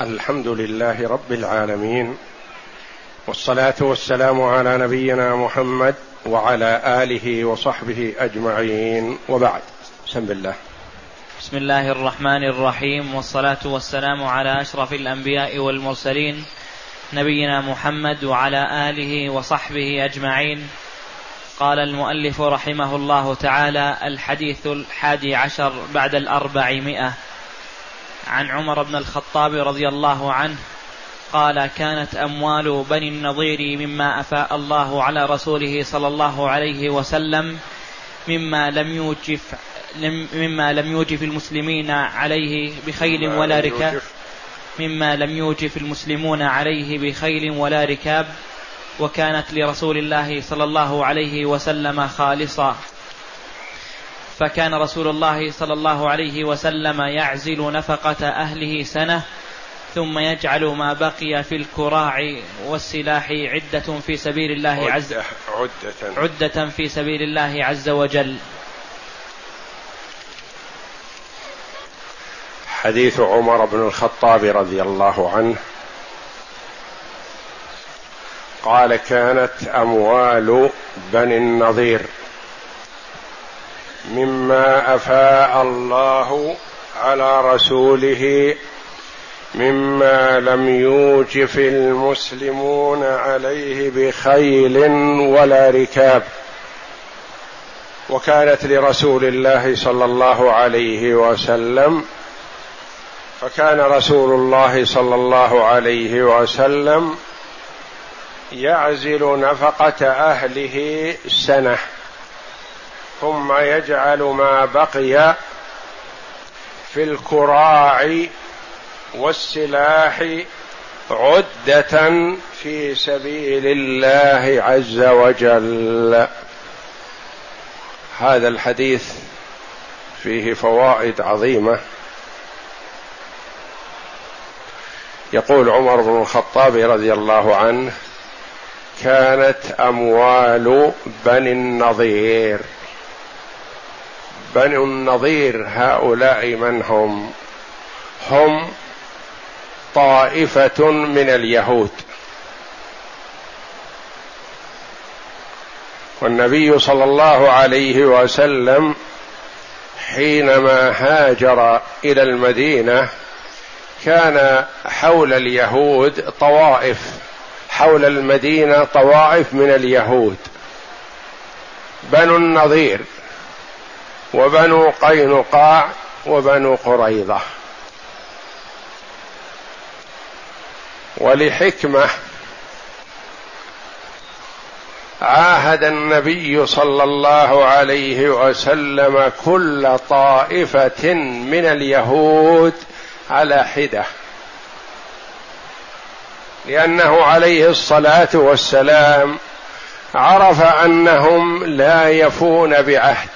الحمد لله رب العالمين والصلاة والسلام على نبينا محمد وعلى آله وصحبه أجمعين. وبعد بسم الله. بسم الله الرحمن الرحيم. والصلاة والسلام على أشرف الأنبياء والمرسلين نبينا محمد وعلى آله وصحبه أجمعين. قال المؤلف رحمه الله تعالى الحديث الحادي عشر بعد الأربعمائة. عن عمر بن الخطاب رضي الله عنه قال كانت أموال بني النضير مما أفاء الله على رسوله صلى الله عليه وسلم مما لم يوجف مما لم يوجف المسلمين عليه بخيل ولا ركاب. مما لم يوجف المسلمون عليه بخيل ولا ركاب. وكانت لرسول الله صلى الله عليه وسلم خالصا فكان رسول الله صلى الله عليه وسلم يعزل نفقة أهله سنة ثم يجعل ما بقي في الكراع والسلاح عدة في سبيل الله عز عدة, عدة في سبيل الله عز وجل. حديث عمر بن الخطاب رضي الله عنه. قال كانت أموال بني النضير. مما أفاء الله على رسوله مما لم يوجف المسلمون عليه بخيل ولا ركاب. وكانت لرسول الله صلى الله عليه وسلم فكان رسول الله صلى الله عليه وسلم يعزل نفقة أهله سنة. ثم يجعل ما بقي في الكراع والسلاح عدة في سبيل الله عز وجل. هذا الحديث فيه فوائد عظيمة. يقول عمر بن الخطاب رضي الله عنه كانت أموال بني النضير بنو النضير هؤلاء من هم؟ هم طائفة من اليهود. والنبي صلى الله عليه وسلم حينما هاجر إلى المدينة كان حول اليهود طوائف. حول المدينة طوائف من اليهود. بنو النضير وبنو قينقاع وبنو قريظة. ولحكمة عاهد النبي صلى الله عليه وسلم كل طائفة من اليهود على حدة. لأنه عليه الصلاة والسلام عرف أنهم لا يفون بعهد.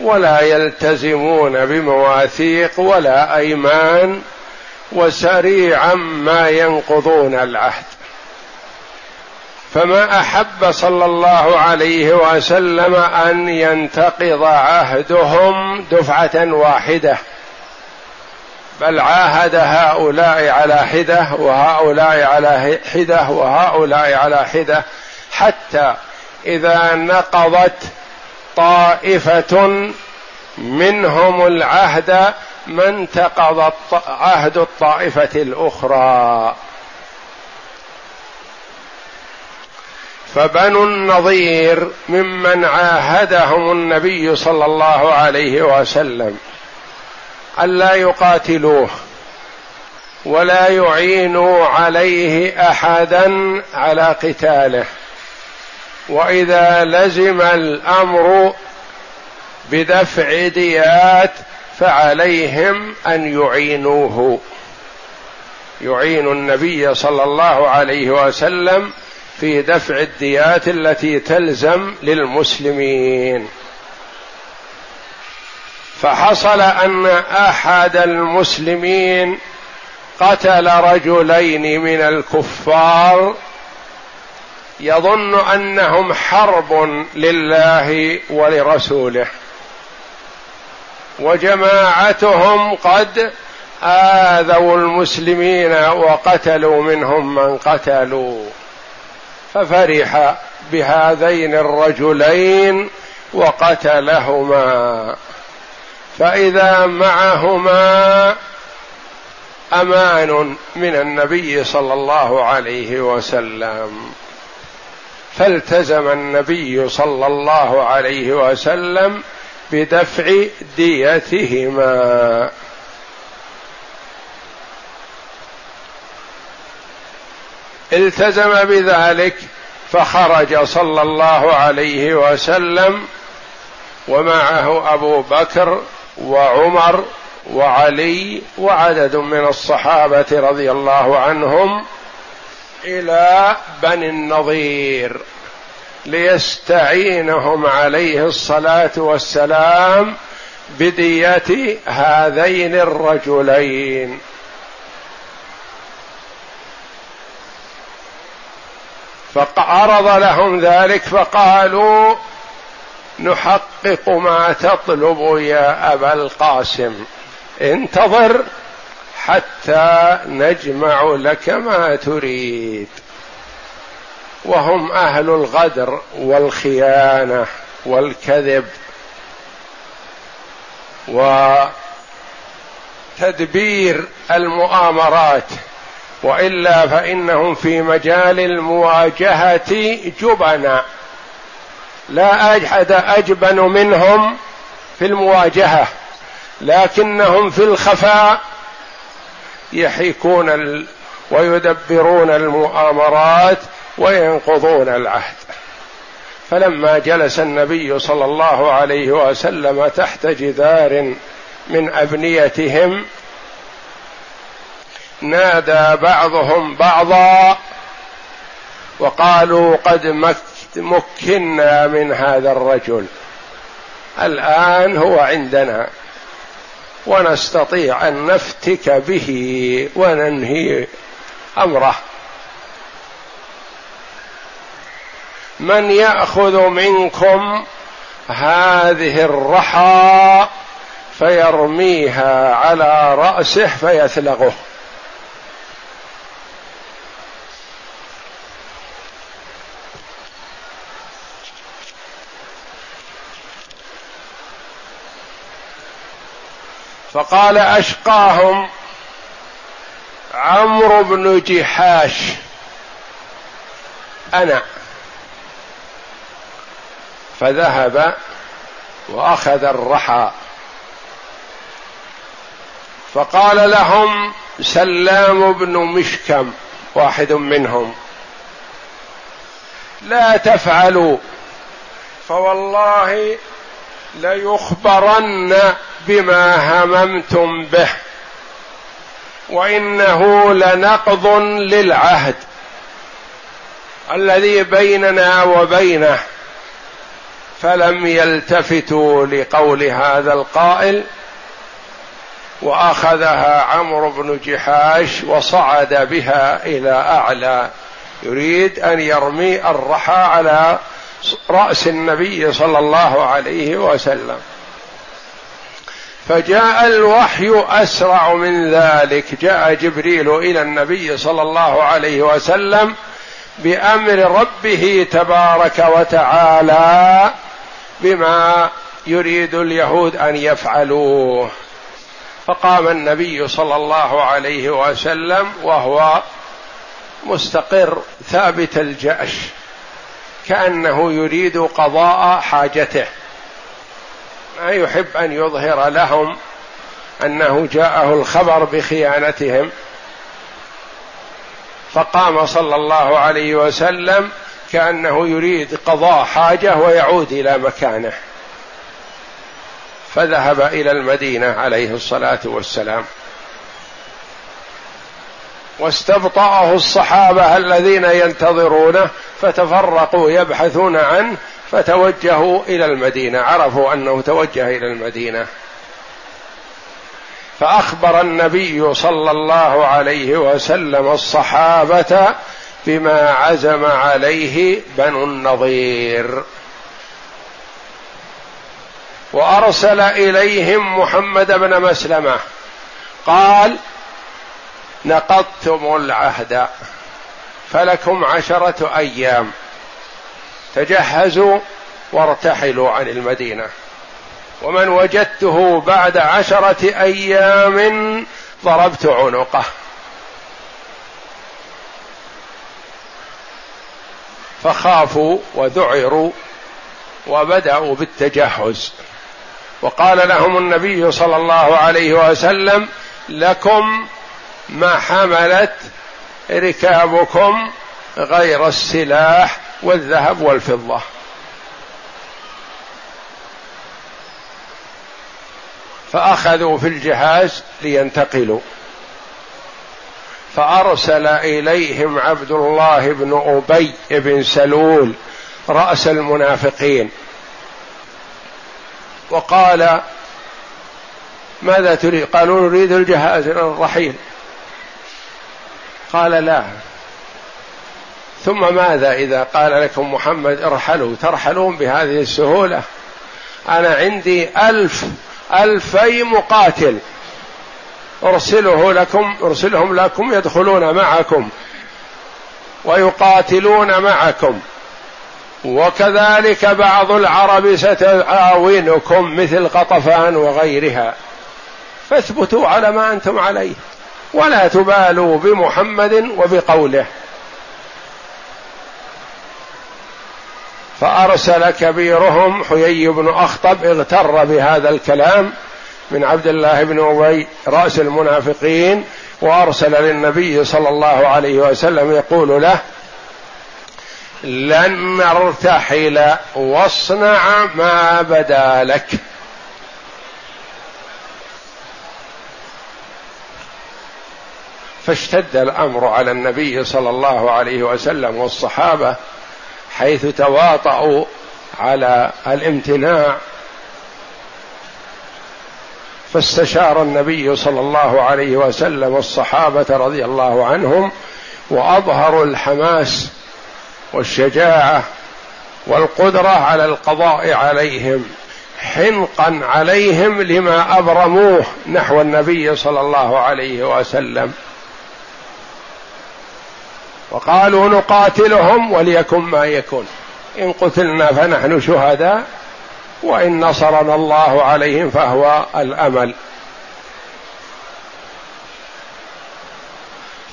ولا يلتزمون بمواثيق ولا أيمان وسريعا ما ينقضون العهد. فما أحب صلى الله عليه وسلم أن ينتقض عهدهم دفعة واحدة بل عاهد هؤلاء على حدة وهؤلاء على حدة وهؤلاء على حدة حتى إذا نقضت طائفة منهم العهد ما انتقض عهد الطائفة الأخرى. فبنو النظير ممن عاهدهم النبي صلى الله عليه وسلم ألا يقاتلوه ولا يعينوا عليه أحدا على قتاله. وإذا لزم الأمر بدفع ديات فعليهم أن يعينوه. يعين النبي صلى الله عليه وسلم في دفع الديات التي تلزم للمسلمين. فحصل أن أحد المسلمين قتل رجلين من الكفار يظن أنهم حرب لله ولرسوله. وجماعتهم قد آذوا المسلمين وقتلوا منهم من قتلوا. ففرح بهذين الرجلين وقتلهما. فإذا معهما أمان من النبي صلى الله عليه وسلم. فالتزم النبي صلى الله عليه وسلم بدفع ديتهما. التزم بذلك فخرج صلى الله عليه وسلم ومعه أبو بكر وعمر وعلي وعدد من الصحابة رضي الله عنهم إلى بني النضير ليستعينهم عليه الصلاة والسلام بدية هذين الرجلين. فعرض لهم ذلك فقالوا نحقق ما تطلب يا أبا القاسم. انتظر حتى نجمع لك ما تريد. وهم أهل الغدر والخيانة والكذب وتدبير المؤامرات. وإلا فإنهم في مجال المواجهة جبنا. لا احد أجبن منهم في المواجهة لكنهم في الخفاء يحيكون ال... ويدبرون المؤامرات وينقضون العهد. فلما جلس النبي صلى الله عليه وسلم تحت جدار من أبنيتهم نادى بعضهم بعضا وقالوا قد مكنا من هذا الرجل. الآن هو عندنا. ونستطيع أن نفتك به وننهي أمره. من يأخذ منكم هذه الرحى فيرميها على رأسه فيثلغه. فقال أشقاهم عمرو بن جحاش. أنا. فذهب وأخذ الرحى. فقال لهم سلام بن مشكم واحد منهم. لا تفعلوا فوالله ليخبرن بما هممتم به. وإنه لنقض للعهد الذي بيننا وبينه. فلم يلتفتوا لقول هذا القائل وأخذها عمرو بن جحاش وصعد بها إلى أعلى. يريد أن يرمي الرحى على رأس النبي صلى الله عليه وسلم. فجاء الوحي أسرع من ذلك. جاء جبريل إلى النبي صلى الله عليه وسلم بأمر ربه تبارك وتعالى بما يريد اليهود أن يفعلوه. فقام النبي صلى الله عليه وسلم وهو مستقر ثابت الجأش. كأنه يريد قضاء حاجته. ما يحب أن يظهر لهم أنه جاءه الخبر بخيانتهم. فقام صلى الله عليه وسلم كأنه يريد قضاء حاجة ويعود إلى مكانه. فذهب إلى المدينة عليه الصلاة والسلام. واستبطأه الصحابة الذين ينتظرونه فتفرقوا يبحثون عنه فتوجهوا إلى المدينة عرفوا أنه توجه إلى المدينة. فأخبر النبي صلى الله عليه وسلم الصحابة بما عزم عليه بنو النضير. وأرسل إليهم محمد بن مسلمة قال نقضتم العهد فلكم عشرة أيام. تجهزوا وارتحلوا عن المدينة. ومن وجدته بعد عشرة أيام ضربت عنقه. فخافوا وذعروا وبدأوا بالتجهز. وقال لهم النبي صلى الله عليه وسلم لكم ما حملت ركابكم غير السلاح والذهب والفضة. فأخذوا في الجهاز لينتقلوا. فأرسل إليهم عبد الله بن أبي بن سلول رأس المنافقين. وقال ماذا تريد؟ قالوا نريد الجهاز الرحيل. قال لا. ثم ماذا إذا قال لكم محمد ارحلوا؟ ترحلون بهذه السهولة. أنا عندي ألف ألفي مقاتل. أرسله لكم أرسلهم لكم يدخلون معكم. ويقاتلون معكم. وكذلك بعض العرب ستعاونكم مثل قطفان وغيرها. فاثبتوا على ما أنتم عليه. ولا تبالوا بمحمد وبقوله. فأرسل كبيرهم حيي بن أخطب اغتر بهذا الكلام من عبد الله بن أبي رأس المنافقين وأرسل للنبي صلى الله عليه وسلم يقول له لن نرتحل واصنع ما بدا لك. فاشتد الأمر على النبي صلى الله عليه وسلم والصحابة حيث تواطؤوا على الامتناع. فاستشار النبي صلى الله عليه وسلم الصحابة رضي الله عنهم وأظهروا الحماس والشجاعة والقدرة على القضاء عليهم حنقا عليهم لما أبرموه نحو النبي صلى الله عليه وسلم. وقالوا نقاتلهم وليكن ما يكون. إن قتلنا فنحن شهداء وإن نصرنا الله عليهم فهو الأمل.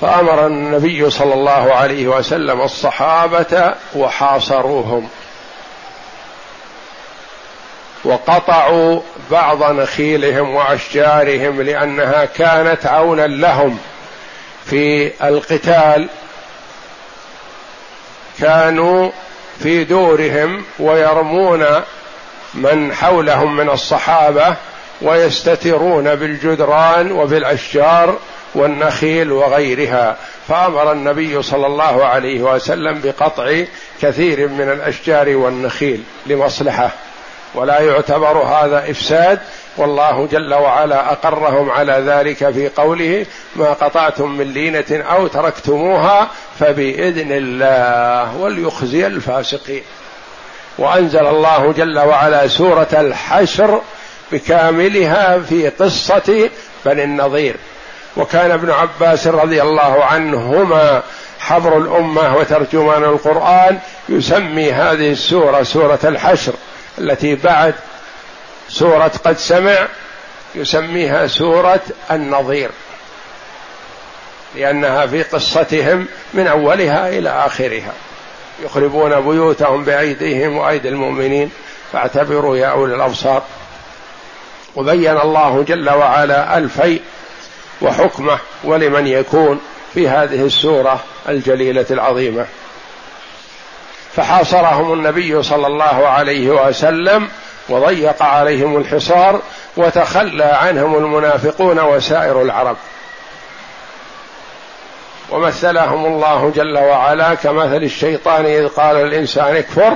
فأمر النبي صلى الله عليه وسلم الصحابة وحاصروهم. وقطعوا بعض نخيلهم وأشجارهم لأنها كانت عونا لهم في القتال كانوا في دورهم ويرمون من حولهم من الصحابة ويستترون بالجدران وبالأشجار والنخيل وغيرها. فأمر النبي صلى الله عليه وسلم بقطع كثير من الأشجار والنخيل لمصلحة. ولا يعتبر هذا إفساد والله جل وعلا أقرهم على ذلك في قوله ما قطعتم من لينة أو تركتموها فبإذن الله وليخزي الفاسقين. وأنزل الله جل وعلا سورة الحشر بكاملها في قصة بني النظير وكان ابن عباس رضي الله عنهما حبر الأمة وترجمان القرآن يسمي هذه السورة سورة الحشر التي بعد سورة قد سمع يسميها سورة النظير لأنها في قصتهم من أولها إلى آخرها. يخربون بيوتهم بأيديهم وأيدي المؤمنين فاعتبروا يا أولي الأبصار. وبين الله جل وعلا الفيء وحكمه ولمن يكون في هذه السورة الجليلة العظيمة. فحاصرهم النبي صلى الله عليه وسلم وضيق عليهم الحصار وتخلى عنهم المنافقون وسائر العرب. ومثلهم الله جل وعلا كمثل الشيطان إذ قال الإنسان اكفر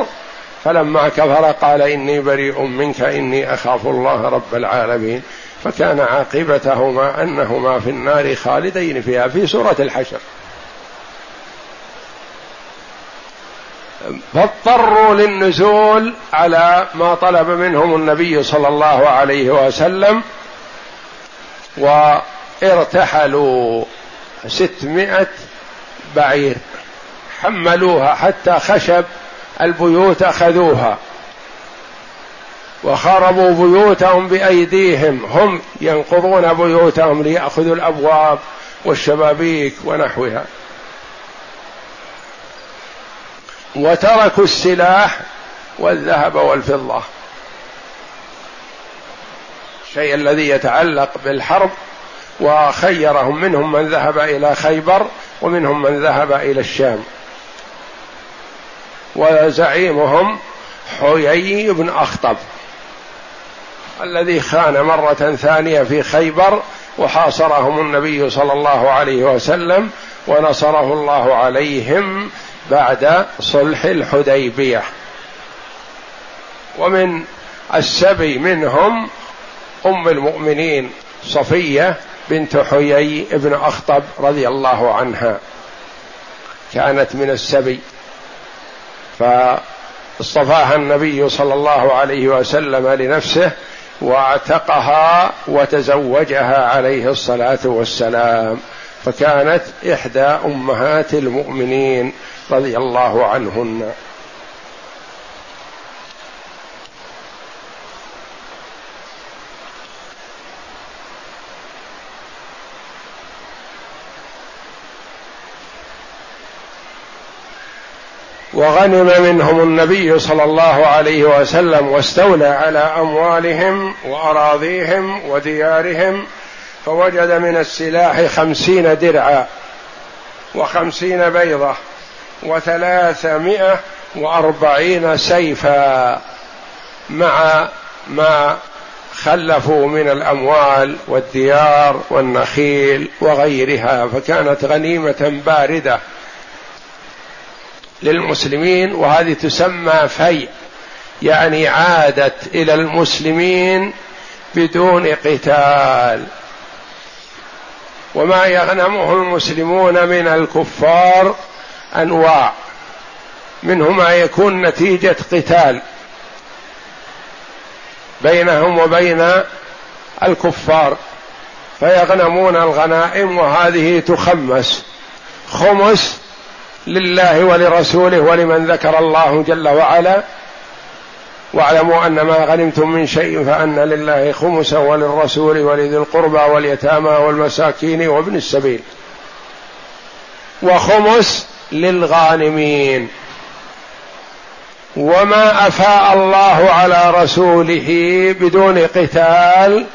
فلما كفر قال إني بريء منك إني أخاف الله رب العالمين. فكان عاقبتهما أنهما في النار خالدين فيها في سورة الحشر. فاضطروا للنزول على ما طلب منهم النبي صلى الله عليه وسلم ارتحلوا ستمائة بعير. حملوها حتى خشب البيوت أخذوها وخربوا بيوتهم بأيديهم. هم ينقضون بيوتهم ليأخذوا الأبواب والشبابيك ونحوها. وتركوا السلاح والذهب والفضة. الشيء الذي يتعلق بالحرب وخيرهم منهم من ذهب إلى خيبر ومنهم من ذهب إلى الشام. وزعيمهم حيي بن أخطب الذي خان مرة ثانية في خيبر وحاصرهم النبي صلى الله عليه وسلم ونصره الله عليهم بعد صلح الحديبية. ومن السبي منهم أم المؤمنين صفية بنت حيي بن أخطب رضي الله عنها. كانت من السبي. فاصطفاها النبي صلى الله عليه وسلم لنفسه واعتقها وتزوجها عليه الصلاة والسلام. فكانت إحدى أمهات المؤمنين. رضي الله عنهن. وغنم منهم النبي صلى الله عليه وسلم واستولى على أموالهم وأراضيهم وديارهم فوجد من السلاح خمسين درعا وخمسين بيضة. وثلاثمائة وأربعين سيفا مع ما خلفوا من الأموال والديار والنخيل وغيرها فكانت غنيمة باردة للمسلمين وهذه تسمى في يعني عادت إلى المسلمين بدون قتال. وما يغنمه المسلمون من الكفار أنواع. منه ما يكون نتيجة قتال بينهم وبين الكفار. فيغنمون الغنائم وهذه تخمس. خمس لله ولرسوله ولمن ذكر الله جل وعلا. واعلموا أن ما غنمتم من شيء فأن لله خمسا وللرسول ولذي القربى واليتامى والمساكين وابن السبيل. وخمس للغانمين. وما أفاء الله على رسوله بدون قتال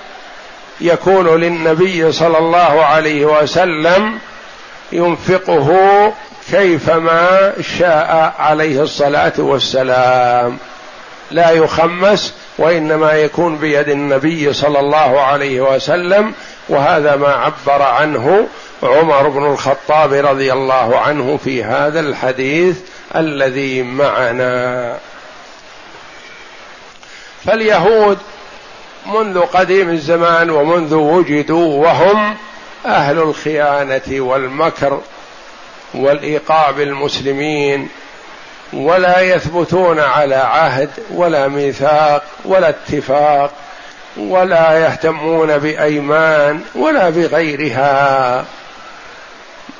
يكون للنبي صلى الله عليه وسلم ينفقه كيفما شاء عليه الصلاة والسلام. لا يخمس وإنما يكون بيد النبي صلى الله عليه وسلم وهذا ما عبر عنه عمر بن الخطاب رضي الله عنه في هذا الحديث الذي معنا. فاليهود منذ قديم الزمان ومنذ وجدوا وهم أهل الخيانة والمكر والإيقاع بالمسلمين ولا يثبتون على عهد ولا ميثاق ولا اتفاق ولا يهتمون بأيمان ولا بغيرها.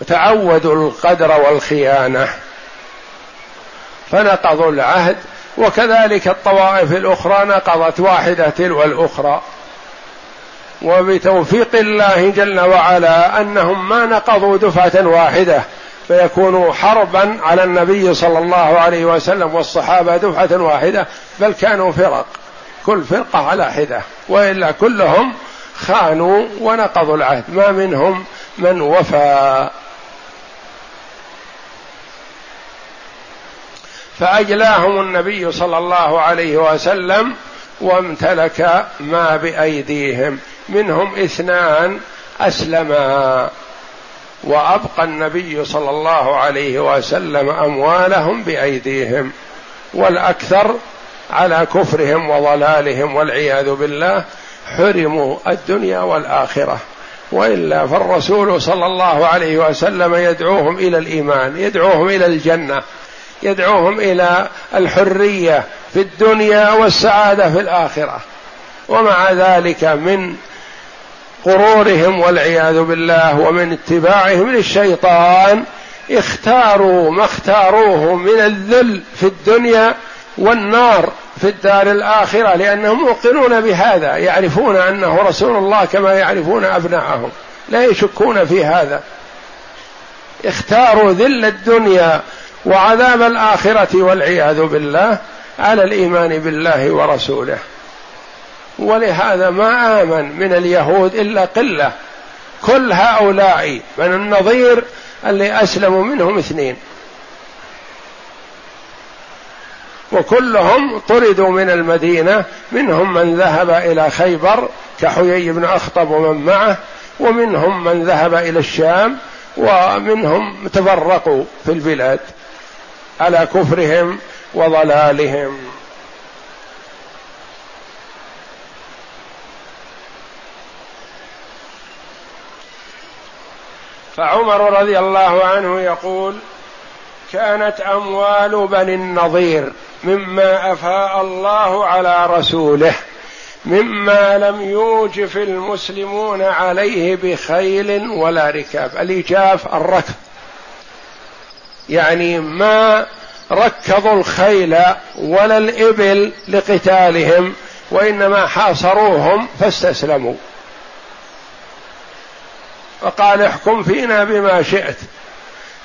تعودوا القدر والخيانة. فنقضوا العهد وكذلك الطوائف الأخرى نقضت واحدة تلو الاخرى وبتوفيق الله جل وعلا أنهم ما نقضوا دفعة واحدة فيكونوا حربا على النبي صلى الله عليه وسلم والصحابة دفعة واحدة بل كانوا فرق. كل فرقة على حدة وإلا كلهم خانوا ونقضوا العهد. ما منهم من وفى. فأجلاهم النبي صلى الله عليه وسلم وامتلك ما بأيديهم. منهم اثنان أسلما. وأبقى النبي صلى الله عليه وسلم أموالهم بأيديهم. والأكثر على كفرهم وضلالهم والعياذ بالله حرموا الدنيا والآخرة. وإلا فالرسول صلى الله عليه وسلم يدعوهم إلى الإيمان يدعوهم إلى الجنة. يدعوهم إلى الحرية في الدنيا والسعادة في الآخرة. ومع ذلك من غرورهم والعياذ بالله ومن اتباعهم للشيطان اختاروا ما اختاروه من الذل في الدنيا والنار في الدار الآخرة لأنهم موقنون بهذا يعرفون أنه رسول الله كما يعرفون أبناءهم لا يشكون في هذا. اختاروا ذل الدنيا وعذاب الآخرة والعياذ بالله على الإيمان بالله ورسوله. ولهذا ما آمن من اليهود إلا قلة. كل هؤلاء من النظير اللي أسلموا منهم اثنين. وكلهم طردوا من المدينة. منهم من ذهب إلى خيبر كحيي بن أخطب ومن معه. ومنهم من ذهب إلى الشام. ومنهم تفرقوا في البلاد. على كفرهم وضلالهم. فعمر رضي الله عنه يقول كانت أموال بني النضير مما أفاء الله على رسوله مما لم يوجف المسلمون عليه بخيل ولا ركاب. الإيجاف الركض يعني ما ركضوا الخيل ولا الإبل لقتالهم وإنما حاصروهم فاستسلموا. فقال احكم فينا بما شئت.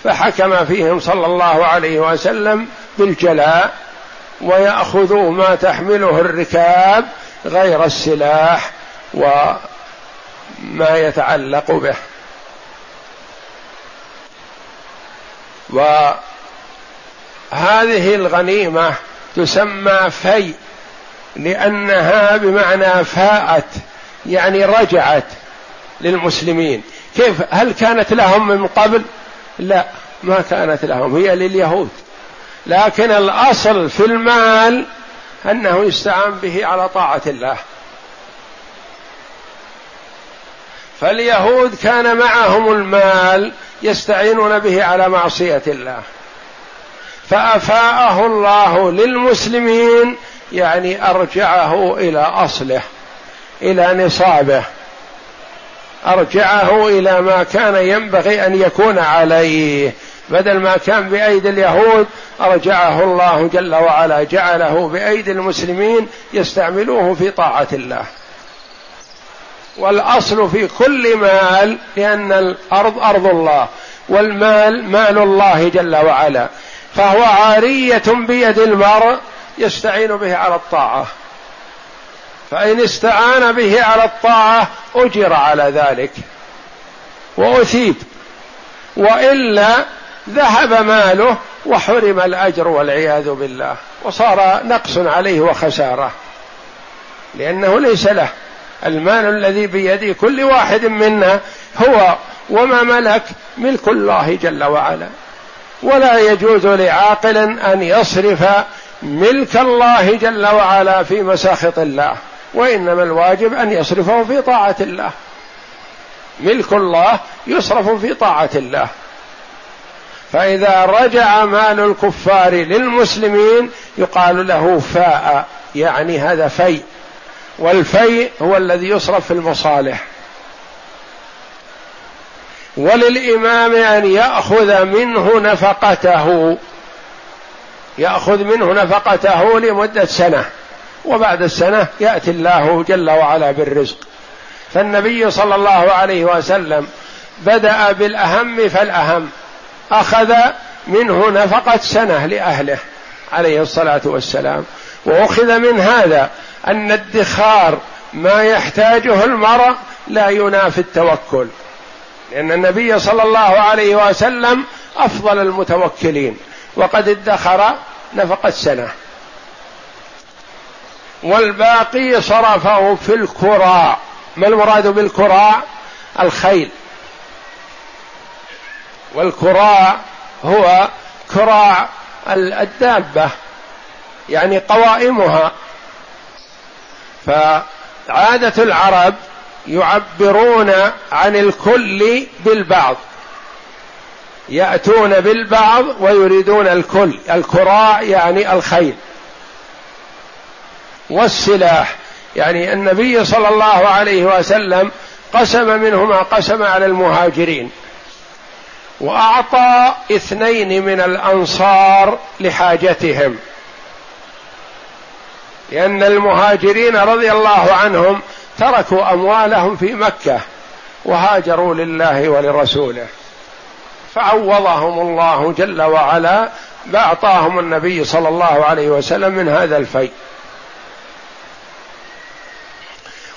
فحكم فيهم صلى الله عليه وسلم بالجلاء ويأخذوا ما تحمله الركاب غير السلاح وما يتعلق به. وهذه الغنيمة تسمى في لأنها بمعنى فاءت يعني رجعت للمسلمين. كيف؟ هل كانت لهم من قبل؟ لا ما كانت لهم هي لليهود. لكن الأصل في المال أنه يستعان به على طاعة الله. فاليهود كان معهم المال يستعينون به على معصية الله. فأفاءه الله للمسلمين يعني أرجعه إلى أصله إلى نصابه. أرجعه إلى ما كان ينبغي أن يكون عليه. بدل ما كان بأيدي اليهود أرجعه الله جل وعلا. جعله بأيدي المسلمين يستعملوه في طاعة الله. والأصل في كل مال لأن الأرض أرض الله والمال مال الله جل وعلا فهو عارية بيد المرء يستعين به على الطاعة. فإن استعان به على الطاعة أجر على ذلك وأثيب وإلا ذهب ماله وحرم الأجر والعياذ بالله وصار نقص عليه وخسارة لأنه ليس له. المال الذي بيد كل واحد منا هو وما ملك ملك الله جل وعلا. ولا يجوز لعاقل أن يصرف ملك الله جل وعلا في مساخط الله وإنما الواجب أن يصرفه في طاعة الله. ملك الله يصرف في طاعة الله. فإذا رجع مال الكفار للمسلمين يقال له فاء يعني هذا في والفيء هو الذي يصرف في المصالح. وللإمام أن يأخذ منه نفقته يأخذ منه نفقته لمدة سنة. وبعد السنة يأتي الله جل وعلا بالرزق. فالنبي صلى الله عليه وسلم بدأ بالأهم فالأهم. أخذ منه نفقة سنة لأهله عليه الصلاة والسلام. وأخذ من هذا أن ادخار ما يحتاجه المرء لا ينافي التوكل. لأن النبي صلى الله عليه وسلم أفضل المتوكلين وقد ادخر نفقه سنه والباقي صرفه في الكراع ما المراد بالكراع الخيل. والكراع هو كراع الدابة يعني قوائمها. فعادة العرب يعبرون عن الكل بالبعض. يأتون بالبعض ويريدون الكل. الكراع يعني الخيل. والسلاح يعني النبي صلى الله عليه وسلم قسم منهما قسم على المهاجرين. وأعطى اثنين من الأنصار لحاجتهم. لأن المهاجرين رضي الله عنهم تركوا أموالهم في مكة وهاجروا لله ولرسوله. فعوضهم الله جل وعلا باعطاهم النبي صلى الله عليه وسلم من هذا الفيء.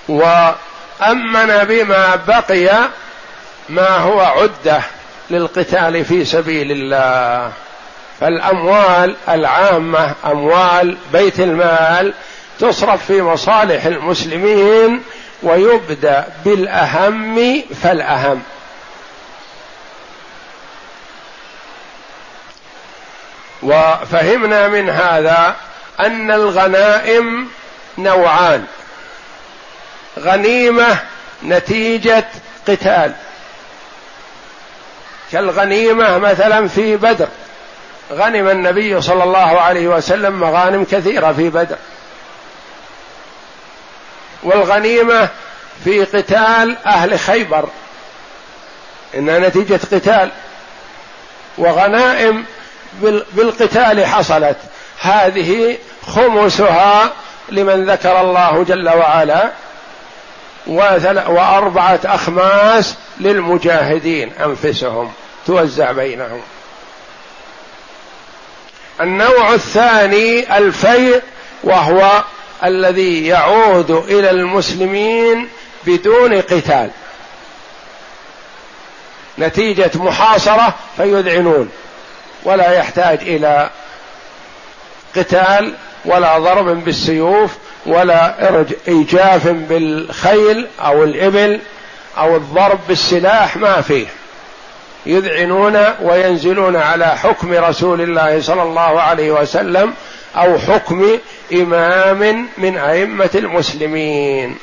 وأمن بما بقي ما هو عدة للقتال في سبيل الله. فالاموال العامة أموال بيت المال تصرف في مصالح المسلمين ويبدأ بالأهم فالأهم. وفهمنا من هذا أن الغنائم نوعان. غنيمة نتيجة قتال. كالغنيمة مثلا في بدر. غنم النبي صلى الله عليه وسلم مغانم كثيرة في بدر. والغنيمة في قتال أهل خيبر. إنها نتيجة قتال. وغنائم بالقتال حصلت. هذه خمسها لمن ذكر الله جل وعلا وأربعة أخماس للمجاهدين أنفسهم توزع بينهم. النوع الثاني الفيء وهو الذي يعود إلى المسلمين بدون قتال. نتيجة محاصرة فيذعنون ولا يحتاج إلى قتال ولا ضرب بالسيوف ولا إيجاف بالخيل أو الإبل أو الضرب بالسلاح ما فيه. يذعنون وينزلون على حكم رسول الله صلى الله عليه وسلم أو حكم إمام من أئمة المسلمين.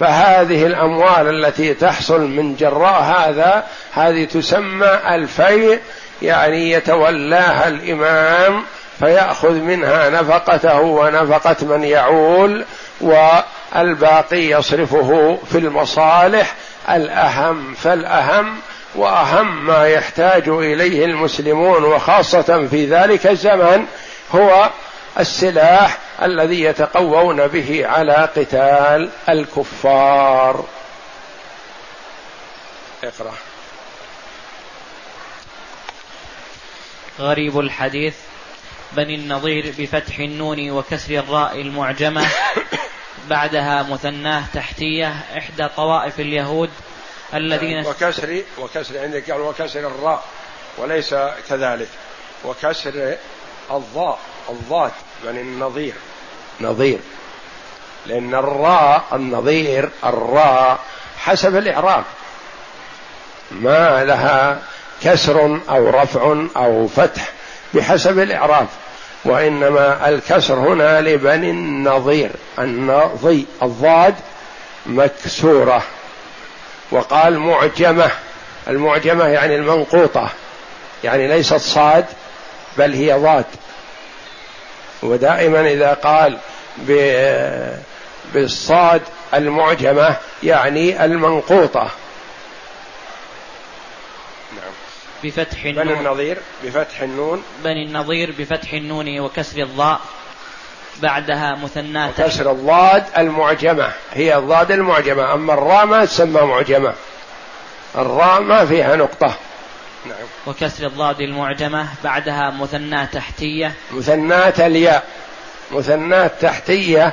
فهذه الأموال التي تحصل من جراء هذا هذه تسمى الفيء يعني يتولاها الإمام فيأخذ منها نفقته ونفقة من يعول والباقي يصرفه في المصالح الأهم فالأهم وأهم ما يحتاج إليه المسلمون وخاصة في ذلك الزمن هو السلاح الذي يتقوون به على قتال الكفار. اقرأ. غريب الحديث. بني النظير بفتح النون وكسر الراء المعجمة. بعدها مثناه تحتية إحدى طوائف اليهود الذين وكسر وكسر عندك قال وكسر الراء وليس كذلك. وكسر الضاء الضاد بني النظير. نظير. لأن الراء النظير الراء حسب الإعراب. ما لها كسر أو رفع أو فتح بحسب الإعراب. وإنما الكسر هنا لبني النظير. النظي الضاد مكسورة. وقال معجمة. المعجمة يعني المنقوطة. يعني ليست صاد بل هي ضاد. ودائما إذا قال بالصاد المعجمة يعني المنقوطة. بفتح النون. بني النظير بفتح النون. بني النظير بفتح النون وكسر الضاء. بعدها مثناة. كسر الضاد المعجمة. هي الضاد المعجمة. أما الراء ما تسمى معجمة. الراء ما فيها نقطة. نعم. وكسر الضاد المعجمة بعدها مثناة تحتية. مثناة الياء. مثناة تحتية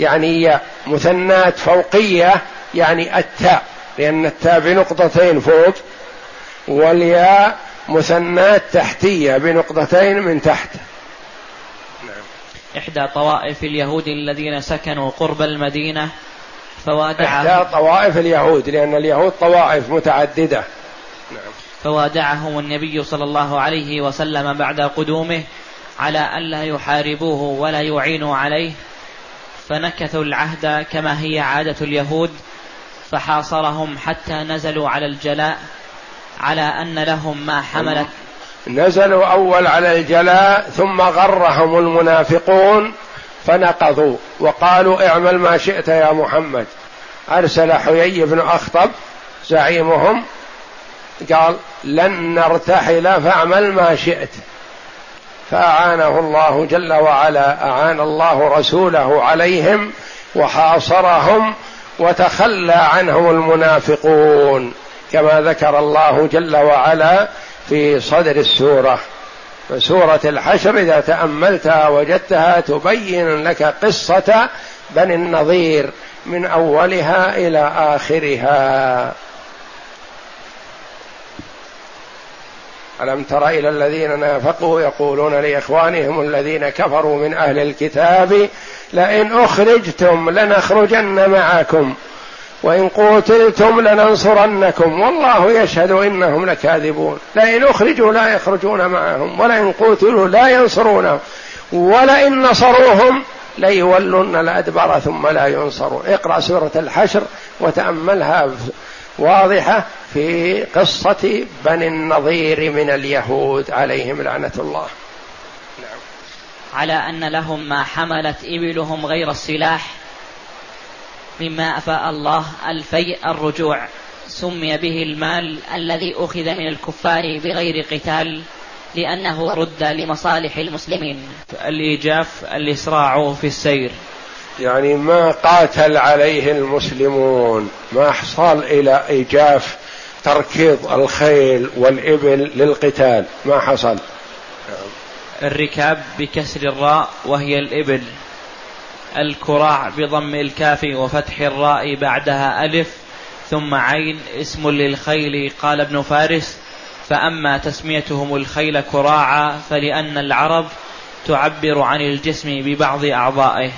يعني ياء. مثناة فوقية يعني التاء. لأن التاء بنقطتين فوق والياء مثنات تحتية بنقطتين من تحت. إحدى طوائف اليهود الذين سكنوا قرب المدينة فوادعهم إحدى طوائف اليهود لأن اليهود طوائف متعددة نعم. فوادعهم النبي صلى الله عليه وسلم بعد قدومه على ألا يحاربوه ولا يعينوا عليه فنكثوا العهد كما هي عادة اليهود فحاصرهم حتى نزلوا على الجلاء على أن لهم ما حملت نزلوا أول على الجلاء ثم غرهم المنافقون فنقضوا وقالوا اعمل ما شئت يا محمد. أرسل حيي بن أخطب زعيمهم قال لن نرتحل فاعمل ما شئت. فأعانه الله جل وعلا أعان الله رسوله عليهم وحاصرهم وتخلى عنهم المنافقون كما ذكر الله جل وعلا في صدر السورة. فسوره الحشر إذا تأملتها وجدتها تبين لك قصة بني النظير من أولها إلى آخرها. ألم تر إلى الذين نافقوا يقولون لإخوانهم الذين كفروا من أهل الكتاب لئن أخرجتم لنخرجن معكم. وإن قتلتم لننصرنكم. والله يشهد إنهم لكاذبون. لئن أخرجوا لا يخرجون معهم ولئن قتلوا لا ينصرونهم. ولئن نصروهم ليولن الأدبر ثم لا ينصرون. اقرأ سورة الحشر وتأملها واضحة في قصة بني النظير من اليهود عليهم لعنة الله. على أن لهم ما حملت إبلهم غير السلاح مما أفاء الله الفيء الرجوع. سمي به المال الذي أخذ من الكفار بغير قتال لأنه رد لمصالح المسلمين. الإيجاف الإسراع في السير. يعني ما قاتل عليه المسلمون ما حصل إلى إيجاف تركيض الخيل والإبل للقتال ما حصل. الركاب بكسر الراء وهي الإبل. الكراع بضم الكاف وفتح الراء بعدها ألف ثم عين اسم للخيل قال ابن فارس. فأما تسميتهم الخيل كراعا فلأن العرب تعبر عن الجسم ببعض أعضائه.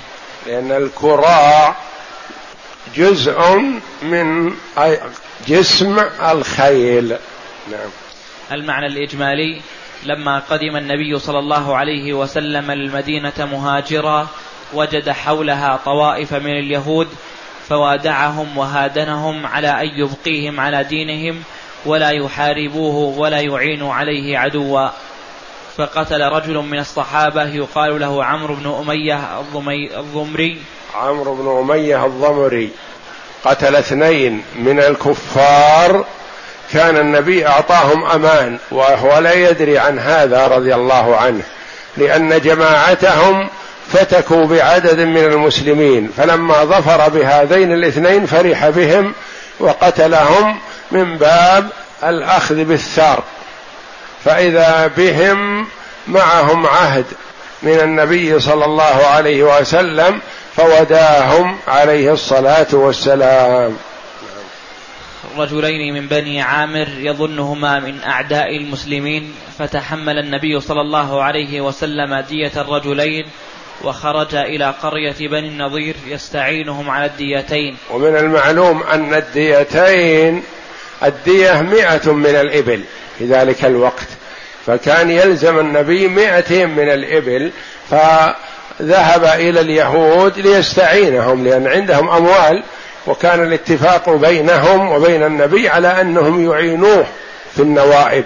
لأن الكراع جزء من جسم الخيل. نعم. المعنى الإجمالي لما قدم النبي صلى الله عليه وسلم المدينة مهاجرا وجد حولها طوائف من اليهود فوادعهم وهادنهم على أن يبقيهم على دينهم ولا يحاربوه ولا يعين عليه عدوا. فقتل رجل من الصحابة يقال له عمرو بن أمية الضمري. عمرو بن أمية الضمري. قتل اثنين من الكفار. كان النبي أعطاهم أمان وهو لا يدري عن هذا رضي الله عنه لأن جماعتهم فتكوا بعدد من المسلمين فلما ظفر بهذين الاثنين فرح بهم وقتلهم من باب الأخذ بالثار. فإذا بهم معهم عهد من النبي صلى الله عليه وسلم فوداهم عليه الصلاة والسلام. رجلين من بني عامر يظنهما من أعداء المسلمين فتحمل النبي صلى الله عليه وسلم دية الرجلين وخرج إلى قرية بني النضير يستعينهم على الديتين. ومن المعلوم أن الديتين الدية مئة من الإبل في ذلك الوقت. فكان يلزم النبي مئتين من الإبل فذهب إلى اليهود ليستعينهم لأن عندهم أموال وكان الاتفاق بينهم وبين النبي على أنهم يعينوه في النوائب.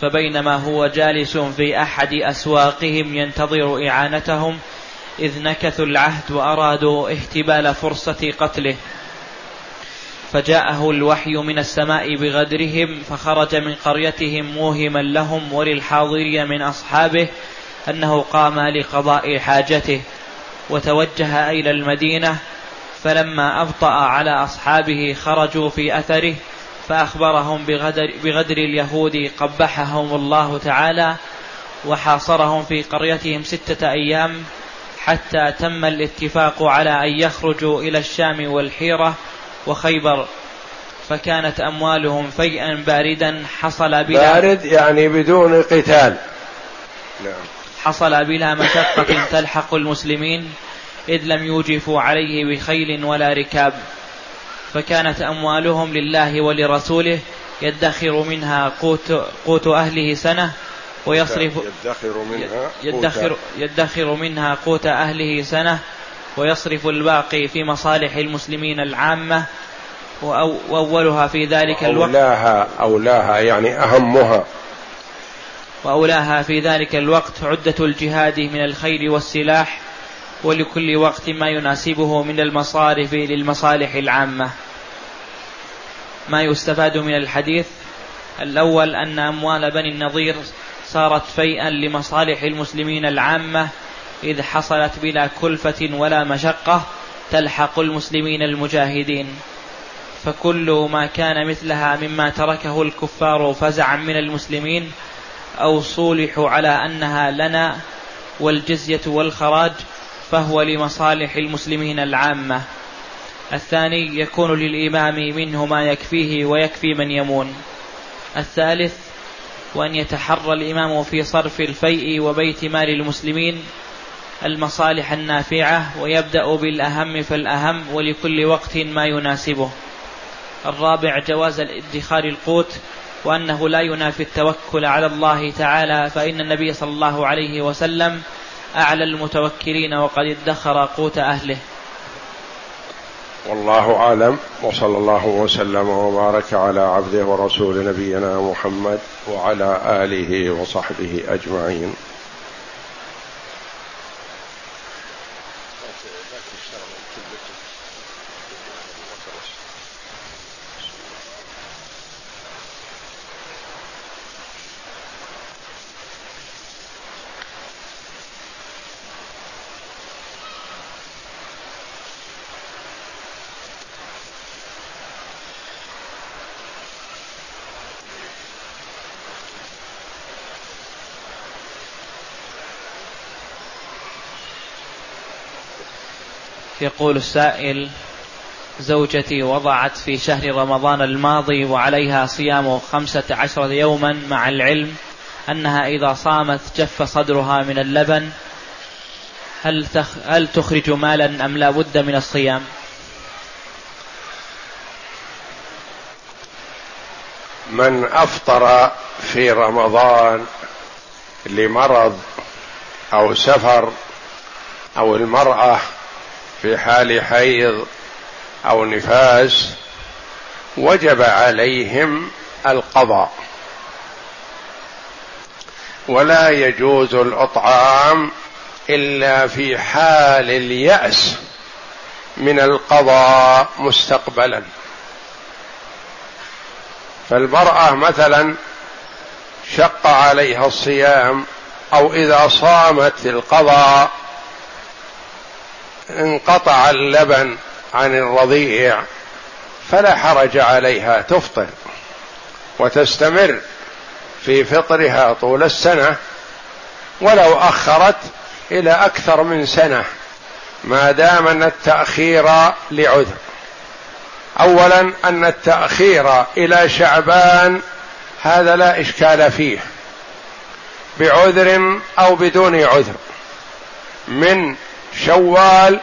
فبينما هو جالس في أحد أسواقهم ينتظر إعانتهم إذ نكثوا العهد وأرادوا احتبال فرصة قتله. فجاءه الوحي من السماء بغدرهم فخرج من قريتهم موهما لهم وللحاضرين من أصحابه أنه قام لقضاء حاجته. وتوجه إلى المدينة فلما أبطأ على أصحابه خرجوا في أثره فأخبرهم بغدر, بغدر اليهود قبحهم الله تعالى وحاصرهم في قريتهم ستة أيام حتى تم الاتفاق على أن يخرجوا إلى الشام والحيرة وخيبر. فكانت أموالهم فيئا باردا حصل بلا بارد يعني بدون قتال. نعم. حصل بلا مشقة تلحق المسلمين إذ لم يوجفوا عليه بخيل ولا ركاب. فكانت أموالهم لله ولرسوله يدخر منها قوت, قوت أهله سنة ويصرف يدخر منها يدخر, يدخر منها قوت أهله سنة ويصرف الباقي في مصالح المسلمين العامة وأولها في ذلك الوقت أولاها أولاها يعني أهمها. وأولاها في ذلك الوقت عدة الجهاد من الخيل والسلاح ولكل وقت ما يناسبه من المصارف للمصالح العامة. ما يستفاد من الحديث الأول أن أموال بني النضير صارت فيئا لمصالح المسلمين العامة إذ حصلت بلا كلفة ولا مشقة تلحق المسلمين المجاهدين. فكل ما كان مثلها مما تركه الكفار فزعا من المسلمين أو صولحوا على أنها لنا والجزية والخراج فهو لمصالح المسلمين العامة. الثاني يكون للإمام منه ما يكفيه ويكفي من يمون. الثالث وأن يتحرى الإمام في صرف الفيء وبيت مال المسلمين المصالح النافعة ويبدأ بالأهم فالأهم ولكل وقت ما يناسبه. الرابع جواز الادخار القوت وأنه لا ينافي التوكل على الله تعالى فإن النبي صلى الله عليه وسلم أعلى المتوكلين وقد ادخر قوت أهله. والله أعلم. وصلى الله وسلم وبارك على عبده ورسول نبينا محمد وعلى آله وصحبه أجمعين. يقول السائل زوجتي وضعت في شهر رمضان الماضي وعليها صيام خمسة عشرة يوما مع العلم أنها إذا صامت جف صدرها من اللبن. هل, تخ هل تخرج مالا أم لا بد من الصيام؟ من أفطر في رمضان لمرض أو سفر أو المرأة في حال حيض أو نفاس وجب عليهم القضاء. ولا يجوز الأطعام إلا في حال اليأس من القضاء مستقبلا. فالمرأة مثلا شق عليها الصيام أو إذا صامت القضاء انقطع اللبن عن الرضيع فلا حرج عليها تفطر وتستمر في فطرها طول السنة ولو أخرت إلى أكثر من سنة ما دام أن التأخير لعذر. اولا أن التأخير إلى شعبان هذا لا إشكال فيه بعذر أو بدون عذر من شوال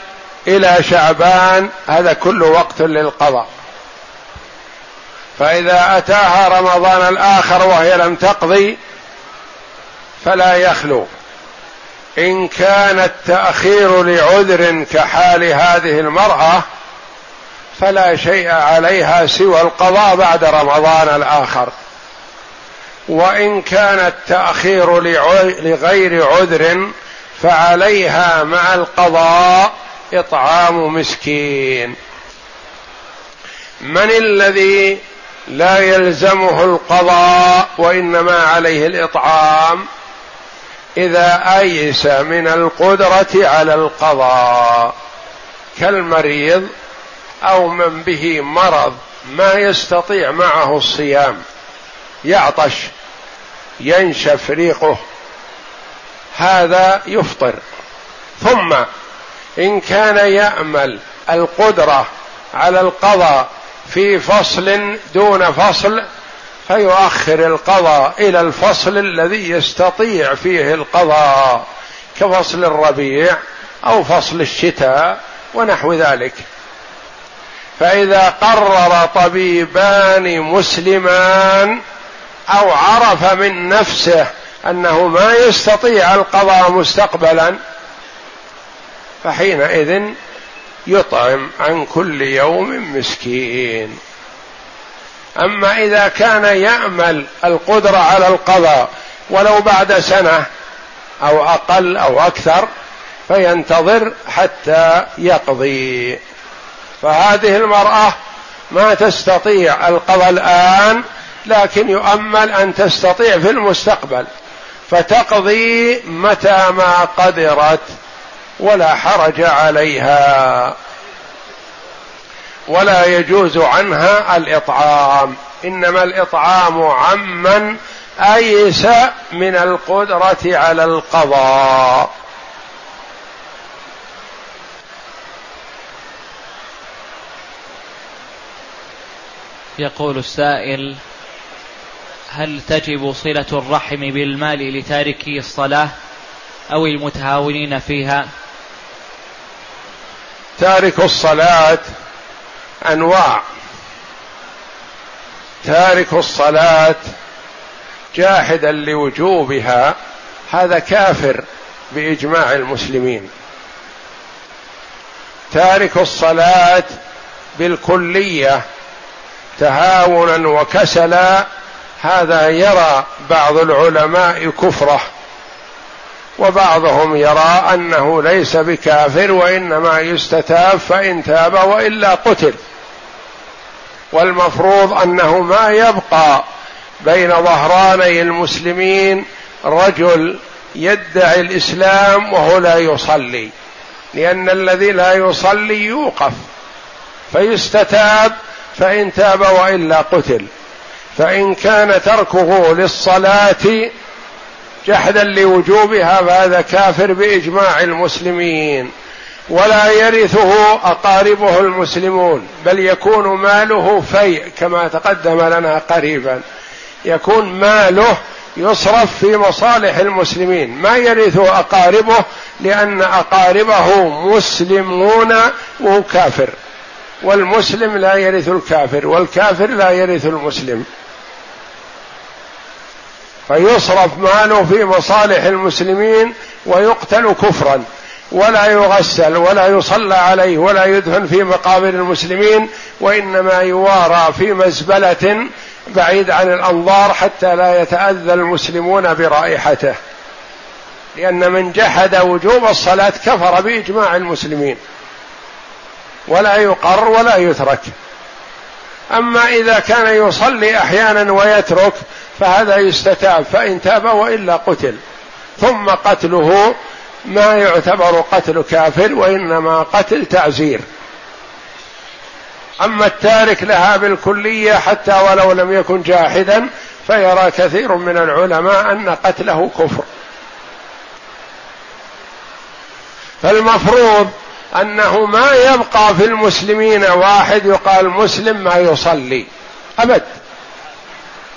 إلى شعبان هذا كل وقت للقضاء. فإذا أتاها رمضان الآخر وهي لم تقضي فلا يخلو. إن كان التأخير لعذر كحال هذه المرأة فلا شيء عليها سوى القضاء بعد رمضان الآخر. وإن كان التأخير لغير عذر فعليها مع القضاء إطعام مسكين. من الذي لا يلزمه القضاء وإنما عليه الإطعام؟ إذا أيس من القدرة على القضاء كالمريض أو من به مرض ما يستطيع معه الصيام يعطش ينشف ريقه هذا يفطر. ثم إن كان يأمل القدرة على القضاء في فصل دون فصل فيؤخر القضاء إلى الفصل الذي يستطيع فيه القضاء كفصل الربيع أو فصل الشتاء ونحو ذلك. فإذا قرر طبيبان مسلمان أو عرف من نفسه أنه ما يستطيع القضاء مستقبلا فحينئذ يطعم عن كل يوم مسكين. أما إذا كان يأمل القدرة على القضاء ولو بعد سنة أو أقل أو أكثر فينتظر حتى يقضي. فهذه المرأة ما تستطيع القضاء الآن لكن يؤمل أن تستطيع في المستقبل. فتقضي متى ما قدرت ولا حرج عليها. ولا يجوز عنها الإطعام. إنما الإطعام عمن أيس من القدرة على القضاء. يقول السائل هل تجب صلة الرحم بالمال لتاركي الصلاة أو المتهاونين فيها؟ تارك الصلاة أنواع. تارك الصلاة جاحدا لوجوبها هذا كافر بإجماع المسلمين. تارك الصلاة بالكلية تهاونا وكسلا هذا يرى بعض العلماء كفره وبعضهم يرى أنه ليس بكافر وإنما يستتاب فإن تاب وإلا قتل. والمفروض أنه ما يبقى بين ظهراني المسلمين رجل يدعي الإسلام وهو لا يصلي لأن الذي لا يصلي يوقف فيستتاب فإن تاب وإلا قتل. فإن كان تركه للصلاة جحدا لوجوبها فهذا كافر بإجماع المسلمين. ولا يرثه أقاربه المسلمون بل يكون ماله فيء كما تقدم لنا قريبا. يكون ماله يصرف في مصالح المسلمين. ما يرثه أقاربه لأن أقاربه مسلمون وهو كافر والمسلم لا يرث الكافر والكافر لا يرث المسلم. فيصرف ماله في مصالح المسلمين ويقتل كفرا ولا يغسل ولا يصلى عليه ولا يدفن في مقابر المسلمين وإنما يوارى في مزبلة بعيد عن الأنظار حتى لا يتأذى المسلمون برائحته. لأن من جحد وجوب الصلاة كفر بإجماع المسلمين. ولا يقر ولا يترك. أما إذا كان يصلي أحيانا ويترك فهذا يستتاب فإن تاب وإلا قتل. ثم قتله ما يعتبر قتل كافر وإنما قتل تعزير. أما التارك لها بالكلية حتى ولو لم يكن جاحدا فيرى كثير من العلماء أن قتله كفر. فالمفروض أنه ما يبقى في المسلمين واحد يقال مسلم ما يصلي. أبد.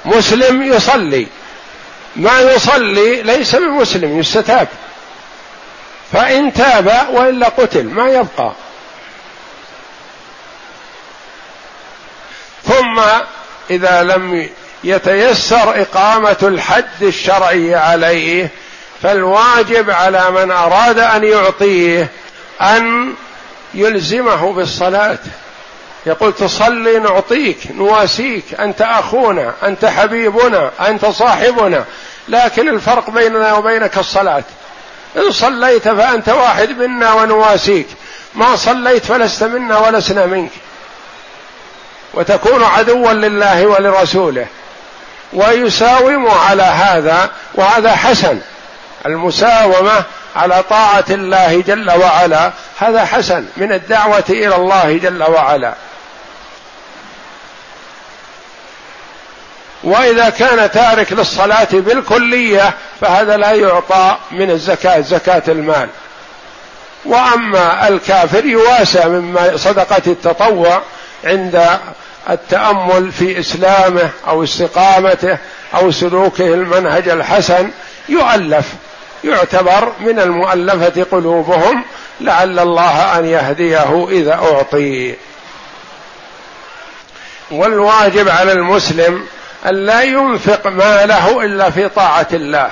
مسلم يصلي. ما يصلي ليس بمسلم يستتاب. فإن تاب وإلا قتل ما يبقى. ثم إذا لم يتيسر إقامة الحد الشرعي عليه فالواجب على من أراد أن يعطيه أن يلزمه بالصلاة. يقول تصلي نعطيك نواسيك أنت أخونا أنت حبيبنا أنت صاحبنا. لكن الفرق بيننا وبينك الصلاة. إن صليت فأنت واحد منا ونواسيك. ما صليت فلست منا ولسنا منك. وتكون عدوا لله ولرسوله. ويساوم على هذا وهذا حسن. المساومة على طاعة الله جل وعلا هذا حسن. من الدعوة إلى الله جل وعلا. وإذا كان تارك للصلاة بالكلية فهذا لا يعطى من الزكاة زكاة المال. وأما الكافر يواسى مما صدقة التطوع عند التأمل في إسلامه أو استقامته أو سلوكه المنهج الحسن يؤلف يعتبر من المؤلفة قلوبهم لعل الله أن يهديه إذا أعطي. والواجب على المسلم أن لا ينفق ماله إلا في طاعة الله.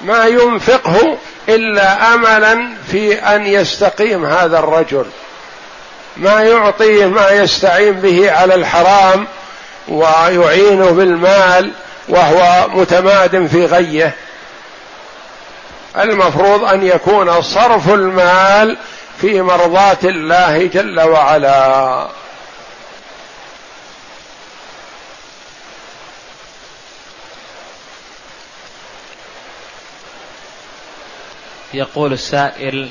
ما ينفقه إلا أملا في أن يستقيم هذا الرجل. ما يعطيه ما يستعين به على الحرام ويعينه بالمال وهو متماد في غيه. المفروض أن يكون صرف المال في مرضاة الله جل وعلا. يقول السائل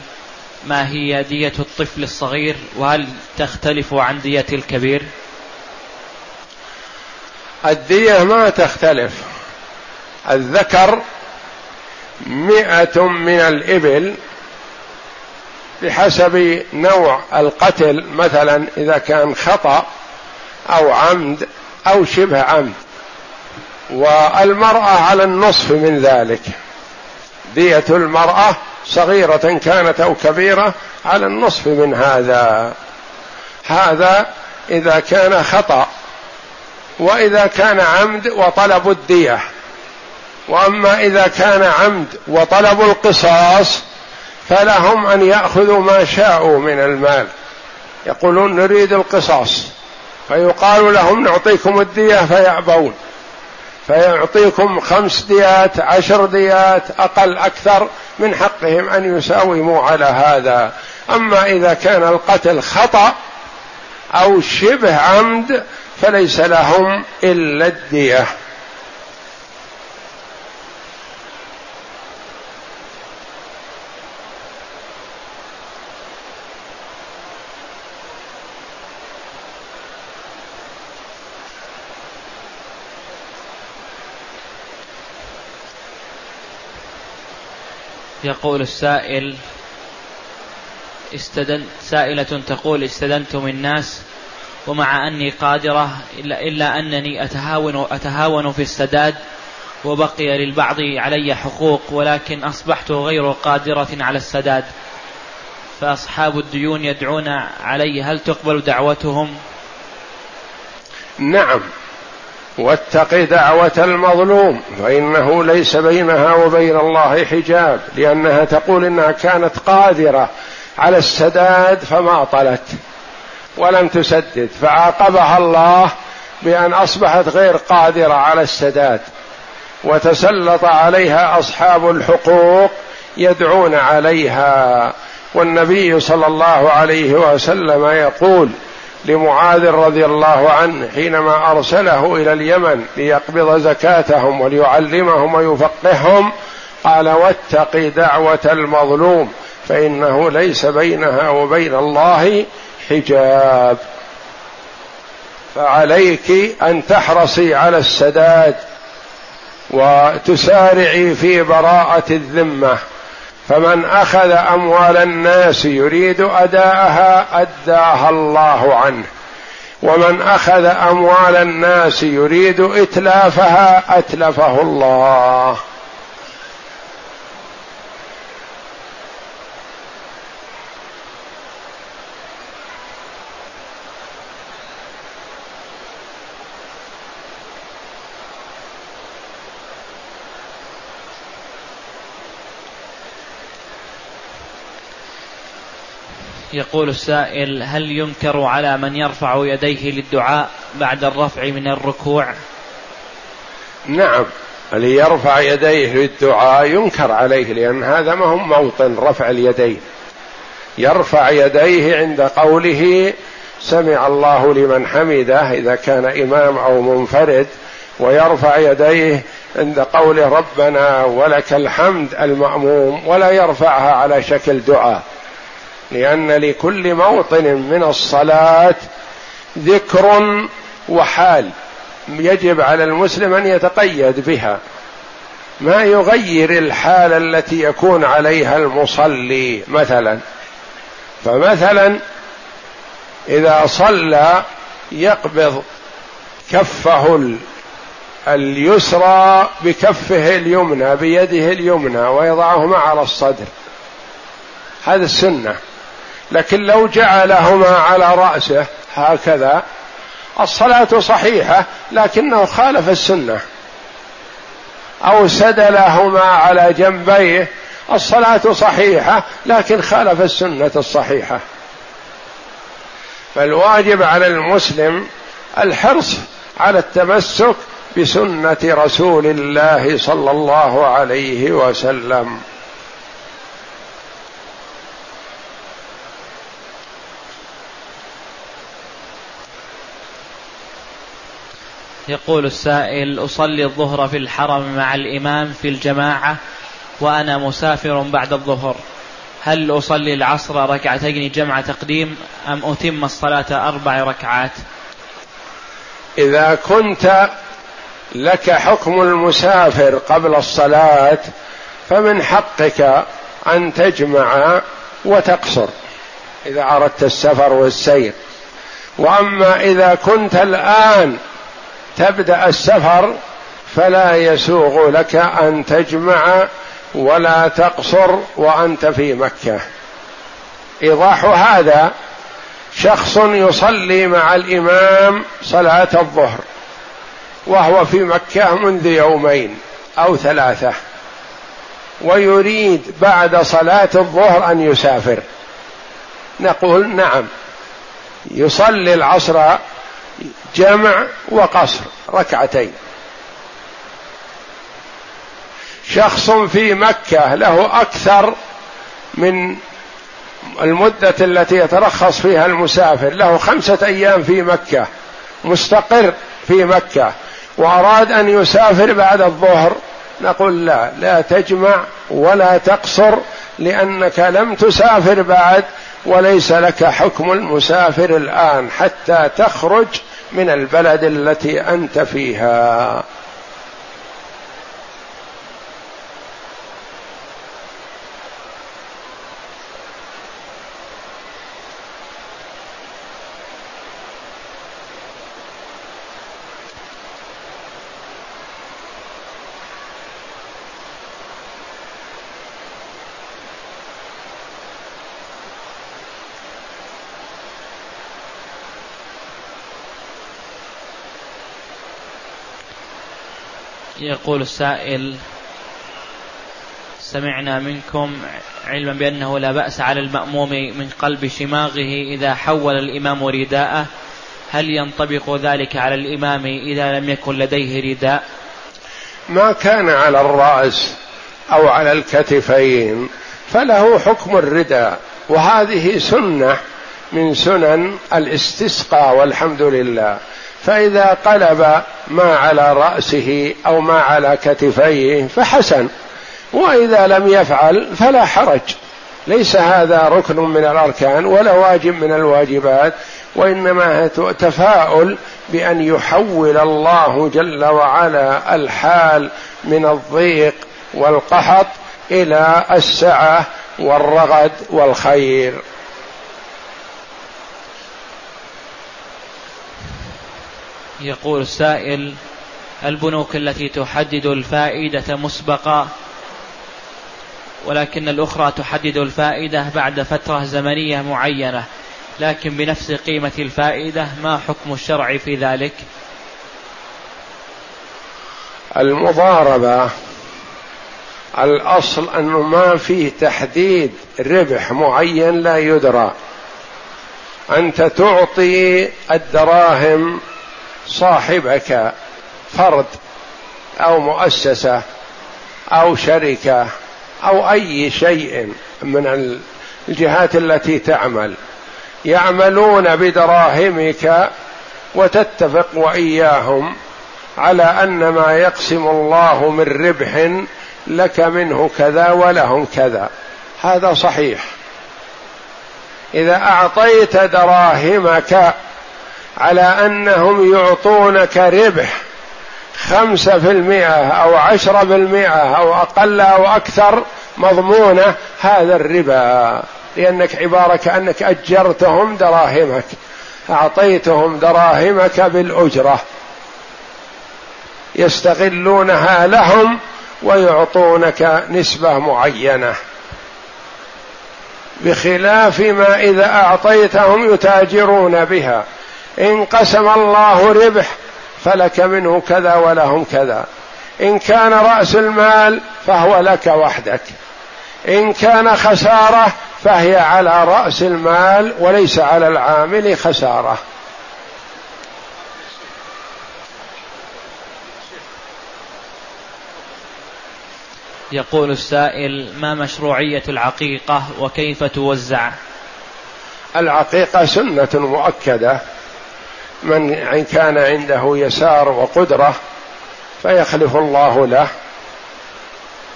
ما هي دية الطفل الصغير؟ وهل تختلف عن دية الكبير؟ الدية ما تختلف. الذكر مئة من الإبل بحسب نوع القتل مثلا إذا كان خطأ أو عمد أو شبه عمد والمرأة على النصف من ذلك. دية المرأة صغيرة كانت أو كبيرة على النصف من هذا. هذا إذا كان خطأ وإذا كان عمد وطلب الدية. وأما إذا كان عمد وطلب القصاص فلهم أن يأخذوا ما شاءوا من المال. يقولون نريد القصاص. فيقال لهم نعطيكم الدية فيعبون فيعطيكم خمس ديات عشر ديات أقل أكثر من حقهم أن يساوموا على هذا. أما إذا كان القتل خطأ أو شبه عمد فليس لهم إلا الدية. يقول السائل استدن سائلة تقول استدنت من الناس ومع أني قادرة إلا, إلا أنني أتهاون, أتهاون في السداد وبقي للبعض علي حقوق ولكن أصبحت غير قادرة على السداد. فأصحاب الديون يدعون علي هل تقبل دعوتهم؟ نعم. واتق دعوة المظلوم فإنه ليس بينها وبين الله حجاب لأنها تقول إنها كانت قادرة على السداد فما طلت ولم تسدد فعاقبها الله بأن أصبحت غير قادرة على السداد وتسلط عليها أصحاب الحقوق يدعون عليها والنبي صلى الله عليه وسلم يقول لمعاذ رضي الله عنه حينما أرسله إلى اليمن ليقبض زكاتهم وليعلمهم ويفقههم قال واتق دعوة المظلوم فإنه ليس بينها وبين الله حجاب. فعليك أن تحرصي على السداد وتسارعي في براءة الذمة. فمن أخذ أموال الناس يريد أداءها أداها الله عنه. ومن أخذ أموال الناس يريد إتلافها أتلفه الله. يقول السائل هل ينكر على من يرفع يديه للدعاء بعد الرفع من الركوع؟ نعم اللي يرفع يديه للدعاء ينكر عليه لأن هذا ما هو موطن رفع اليدين. يرفع يديه عند قوله سمع الله لمن حمده إذا كان إمام أو منفرد ويرفع يديه عند قوله ربنا ولك الحمد المأموم ولا يرفعها على شكل دعاء. لأن لكل موطن من الصلاة ذكر وحال. يجب على المسلم أن يتقيد بها. ما يغير الحال التي يكون عليها المصلي مثلا. فمثلا إذا صلى يقبض كفه اليسرى بكفه اليمنى بيده اليمنى ويضعهما على الصدر. هذا السنة. لكن لو جعلهما على رأسه هكذا الصلاة صحيحة لكنه خالف السنة. أو سدلهما على جنبيه الصلاة صحيحة لكن خالف السنة الصحيحة. فالواجب على المسلم الحرص على التمسك بسنة رسول الله صلى الله عليه وسلم. يقول السائل أصلي الظهر في الحرم مع الإمام في الجماعة وأنا مسافر بعد الظهر. هل أصلي العصر ركعتين جمع تقديم أم أتم الصلاة أربع ركعات؟ إذا كنت لك حكم المسافر قبل الصلاة فمن حقك أن تجمع وتقصر إذا أردت السفر والسير. وأما إذا كنت الآن تبدأ السفر فلا يسوغ لك أن تجمع ولا تقصر وأنت في مكة. إيضاح هذا شخص يصلي مع الإمام صلاة الظهر وهو في مكة منذ يومين أو ثلاثة ويريد بعد صلاة الظهر أن يسافر. نقول نعم يصلي العصر جمع وقصر ركعتين. شخص في مكة له أكثر من المدة التي يترخص فيها المسافر. له خمسة أيام في مكة مستقر في مكة وأراد أن يسافر بعد الظهر. نقول لا لا تجمع ولا تقصر لأنك لم تسافر بعد وليس لك حكم المسافر الآن حتى تخرج من البلد التي أنت فيها. يقول السائل سمعنا منكم علما بأنه لا بأس على المأموم من قلب شماغه إذا حول الإمام رداءه. هل ينطبق ذلك على الإمام إذا لم يكن لديه رداء؟ ما كان على الرأس أو على الكتفين فله حكم الرداء. وهذه سنة من سنن الاستسقاء والحمد لله. فإذا قلب ما على رأسه أو ما على كتفيه فحسن وإذا لم يفعل فلا حرج. ليس هذا ركن من الأركان ولا واجب من الواجبات وإنما تفاؤل بأن يحول الله جل وعلا الحال من الضيق والقحط إلى السعة والرغد والخير. يقول السائل البنوك التي تحدد الفائدة مسبقا ولكن الأخرى تحدد الفائدة بعد فترة زمنية معينة لكن بنفس قيمة الفائدة ما حكم الشرع في ذلك؟ المضاربة الأصل أنه ما فيه تحديد ربح معين لا يدرى أنت تعطي الدراهم صاحبك فرد أو مؤسسة أو شركة أو أي شيء من الجهات التي تعمل يعملون بدراهمك وتتفق وإياهم على أن ما يقسم الله من ربح لك منه كذا ولهم كذا. هذا صحيح. إذا أعطيت دراهمك على أنهم يعطونك ربح خمسة في المئة أو عشرة في المئة أو أقل أو أكثر مضمونة هذا الربا لأنك عبارة كأنك أجرتهم دراهمك أعطيتهم دراهمك بالأجرة. يستغلونها لهم ويعطونك نسبة معينة. بخلاف ما إذا أعطيتهم يتاجرون بها. إن قسم الله ربح فلك منه كذا ولهم كذا. إن كان رأس المال فهو لك وحدك. إن كان خسارة فهي على رأس المال وليس على العامل خسارة. يقول السائل ما مشروعية العقيقة وكيف توزع؟ العقيقة سنة مؤكدة. من كان عنده يسار وقدرة فيخلف الله له.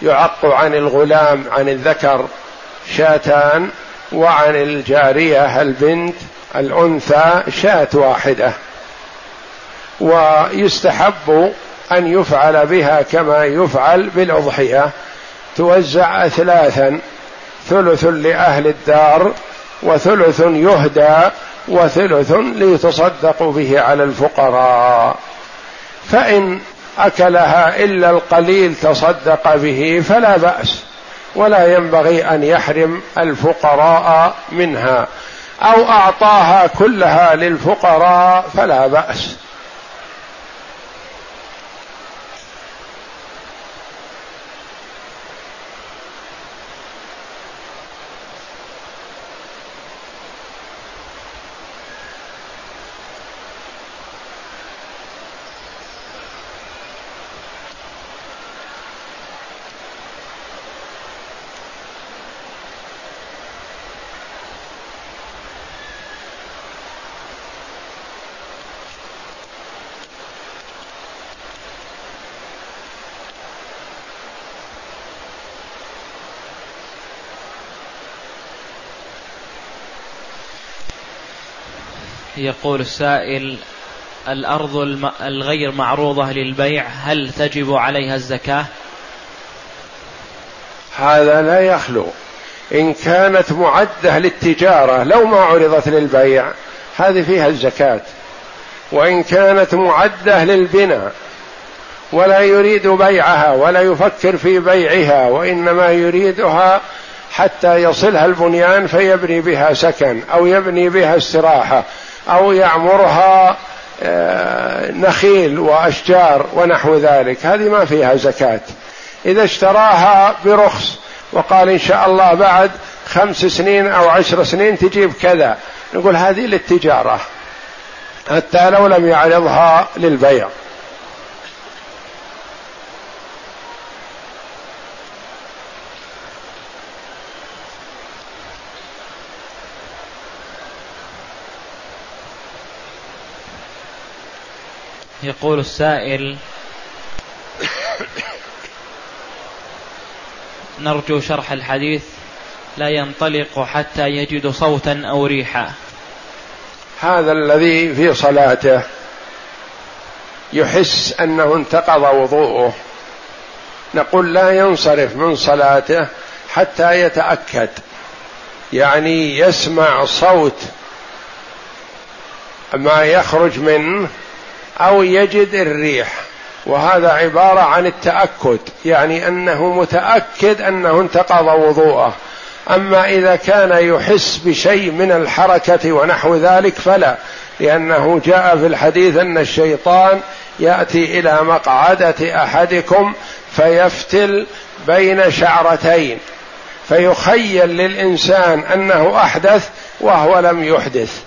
يعق عن الغلام عن الذكر شاتان وعن الجارية البنت الأنثى شاة واحدة. ويستحب أن يفعل بها كما يفعل بالأضحية. توزع اثلاثا ثلث لأهل الدار وثلث يهدى وثلث ليتصدق به على الفقراء. فإن أكلها إلا القليل تصدق به فلا بأس ولا ينبغي أن يحرم الفقراء منها. أو أعطاها كلها للفقراء فلا بأس. يقول السائل الأرض الغير معروضة للبيع هل تجب عليها الزكاة؟ هذا لا يخلو. إن كانت معدة للتجارة لو ما عرضت للبيع هذه فيها الزكاة. وإن كانت معدة للبناء ولا يريد بيعها ولا يفكر في بيعها وإنما يريدها حتى يصلها البنيان فيبني بها سكن أو يبني بها استراحة. أو يعمرها آه، نخيل وأشجار ونحو ذلك. هذه ما فيها زكاة. إذا اشتراها برخص وقال إن شاء الله بعد خمس سنين أو عشر سنين تجيب كذا. نقول هذه للتجارة حتى لو لم يعرضها للبيع. يقول السائل نرجو شرح الحديث لا ينطلق حتى يجد صوتا أو ريحا. هذا الذي في صلاته يحس أنه انتقض وضوءه. نقول لا ينصرف من صلاته حتى يتأكد يعني يسمع صوت ما يخرج منه أو يجد الريح. وهذا عبارة عن التأكد يعني أنه متأكد أنه انتقض وضوءه. أما إذا كان يحس بشيء من الحركة ونحو ذلك فلا لأنه جاء في الحديث أن الشيطان يأتي إلى مقعدة أحدكم فيفتل بين شعرتين فيخيل للإنسان أنه أحدث وهو لم يحدث.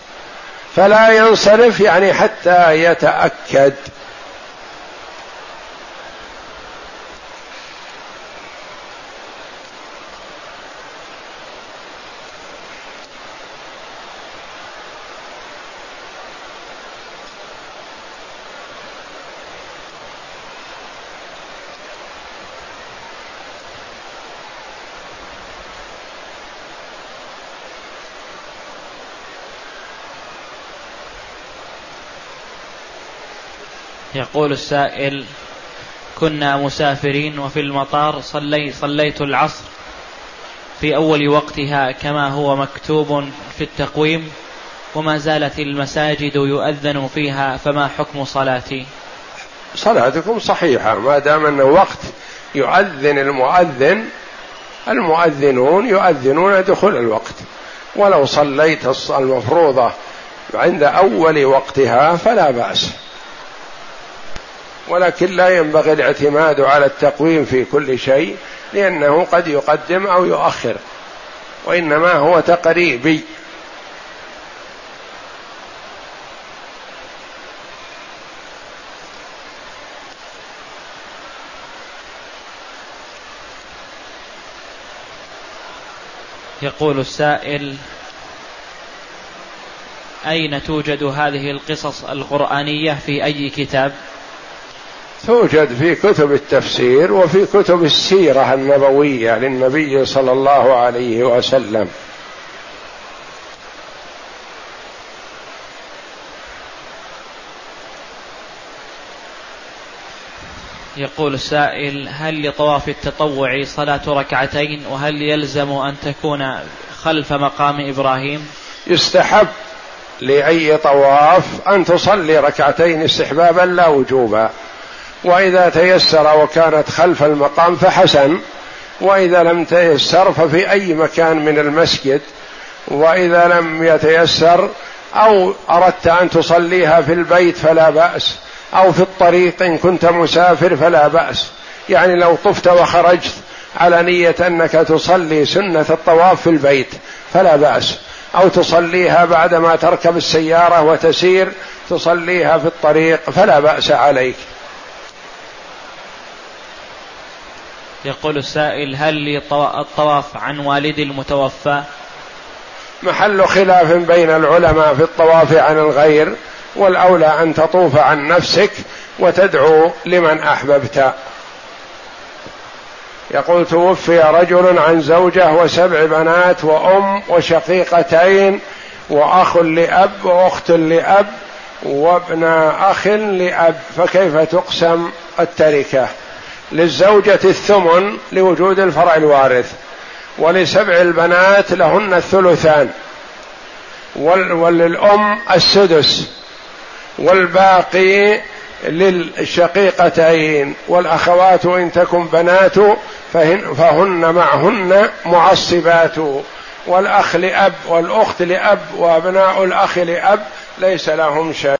فلا ينصرف يعني حتى يتأكد. يقول السائل كنا مسافرين وفي المطار صلي صليت العصر. في أول وقتها كما هو مكتوب في التقويم وما زالت المساجد يؤذن فيها فما حكم صلاتي؟ صلاتكم صحيحة ما دام أنه وقت يؤذن المؤذن المؤذنون يؤذنون دخول الوقت. ولو صليت المفروضة عند أول وقتها فلا بأس. ولكن لا ينبغي الاعتماد على التقويم في كل شيء لأنه قد يقدم أو يؤخر وإنما هو تقريبي يقول السائل أين توجد هذه القصص القرآنية في أي كتاب؟ توجد في كتب التفسير وفي كتب السيرة النبوية للنبي صلى الله عليه وسلم. يقول السائل هل لطواف التطوع صلاة ركعتين وهل يلزم أن تكون خلف مقام إبراهيم؟ يستحب لأي طواف أن تصلي ركعتين استحبابا لا وجوبا. وإذا تيسر وكانت خلف المقام فحسن وإذا لم تيسر ففي أي مكان من المسجد وإذا لم يتيسر أو أردت أن تصليها في البيت فلا بأس أو في الطريق إن كنت مسافر فلا بأس. يعني لو طفت وخرجت على نية أنك تصلي سنة الطواف في البيت فلا بأس. أو تصليها بعدما تركب السيارة وتسير تصليها في الطريق فلا بأس عليك. يقول السائل هل الطواف عن والد المتوفى؟ محل خلاف بين العلماء في الطواف عن الغير والأولى أن تطوف عن نفسك وتدعو لمن أحببت. يقول توفي رجل عن زوجة وسبع بنات وأم وشقيقتين وأخ لأب وأخت لأب وابن أخ لأب فكيف تقسم التركة؟ للزوجة الثمن لوجود الفرع الوارث ولسبع البنات لهن الثلثان وللأم السدس والباقي للشقيقتين والأخوات إن تكن بنات فهن, فهن معهن معصبات والأخ لأب والأخت لأب وأبناء الأخ لأب ليس لهم شيء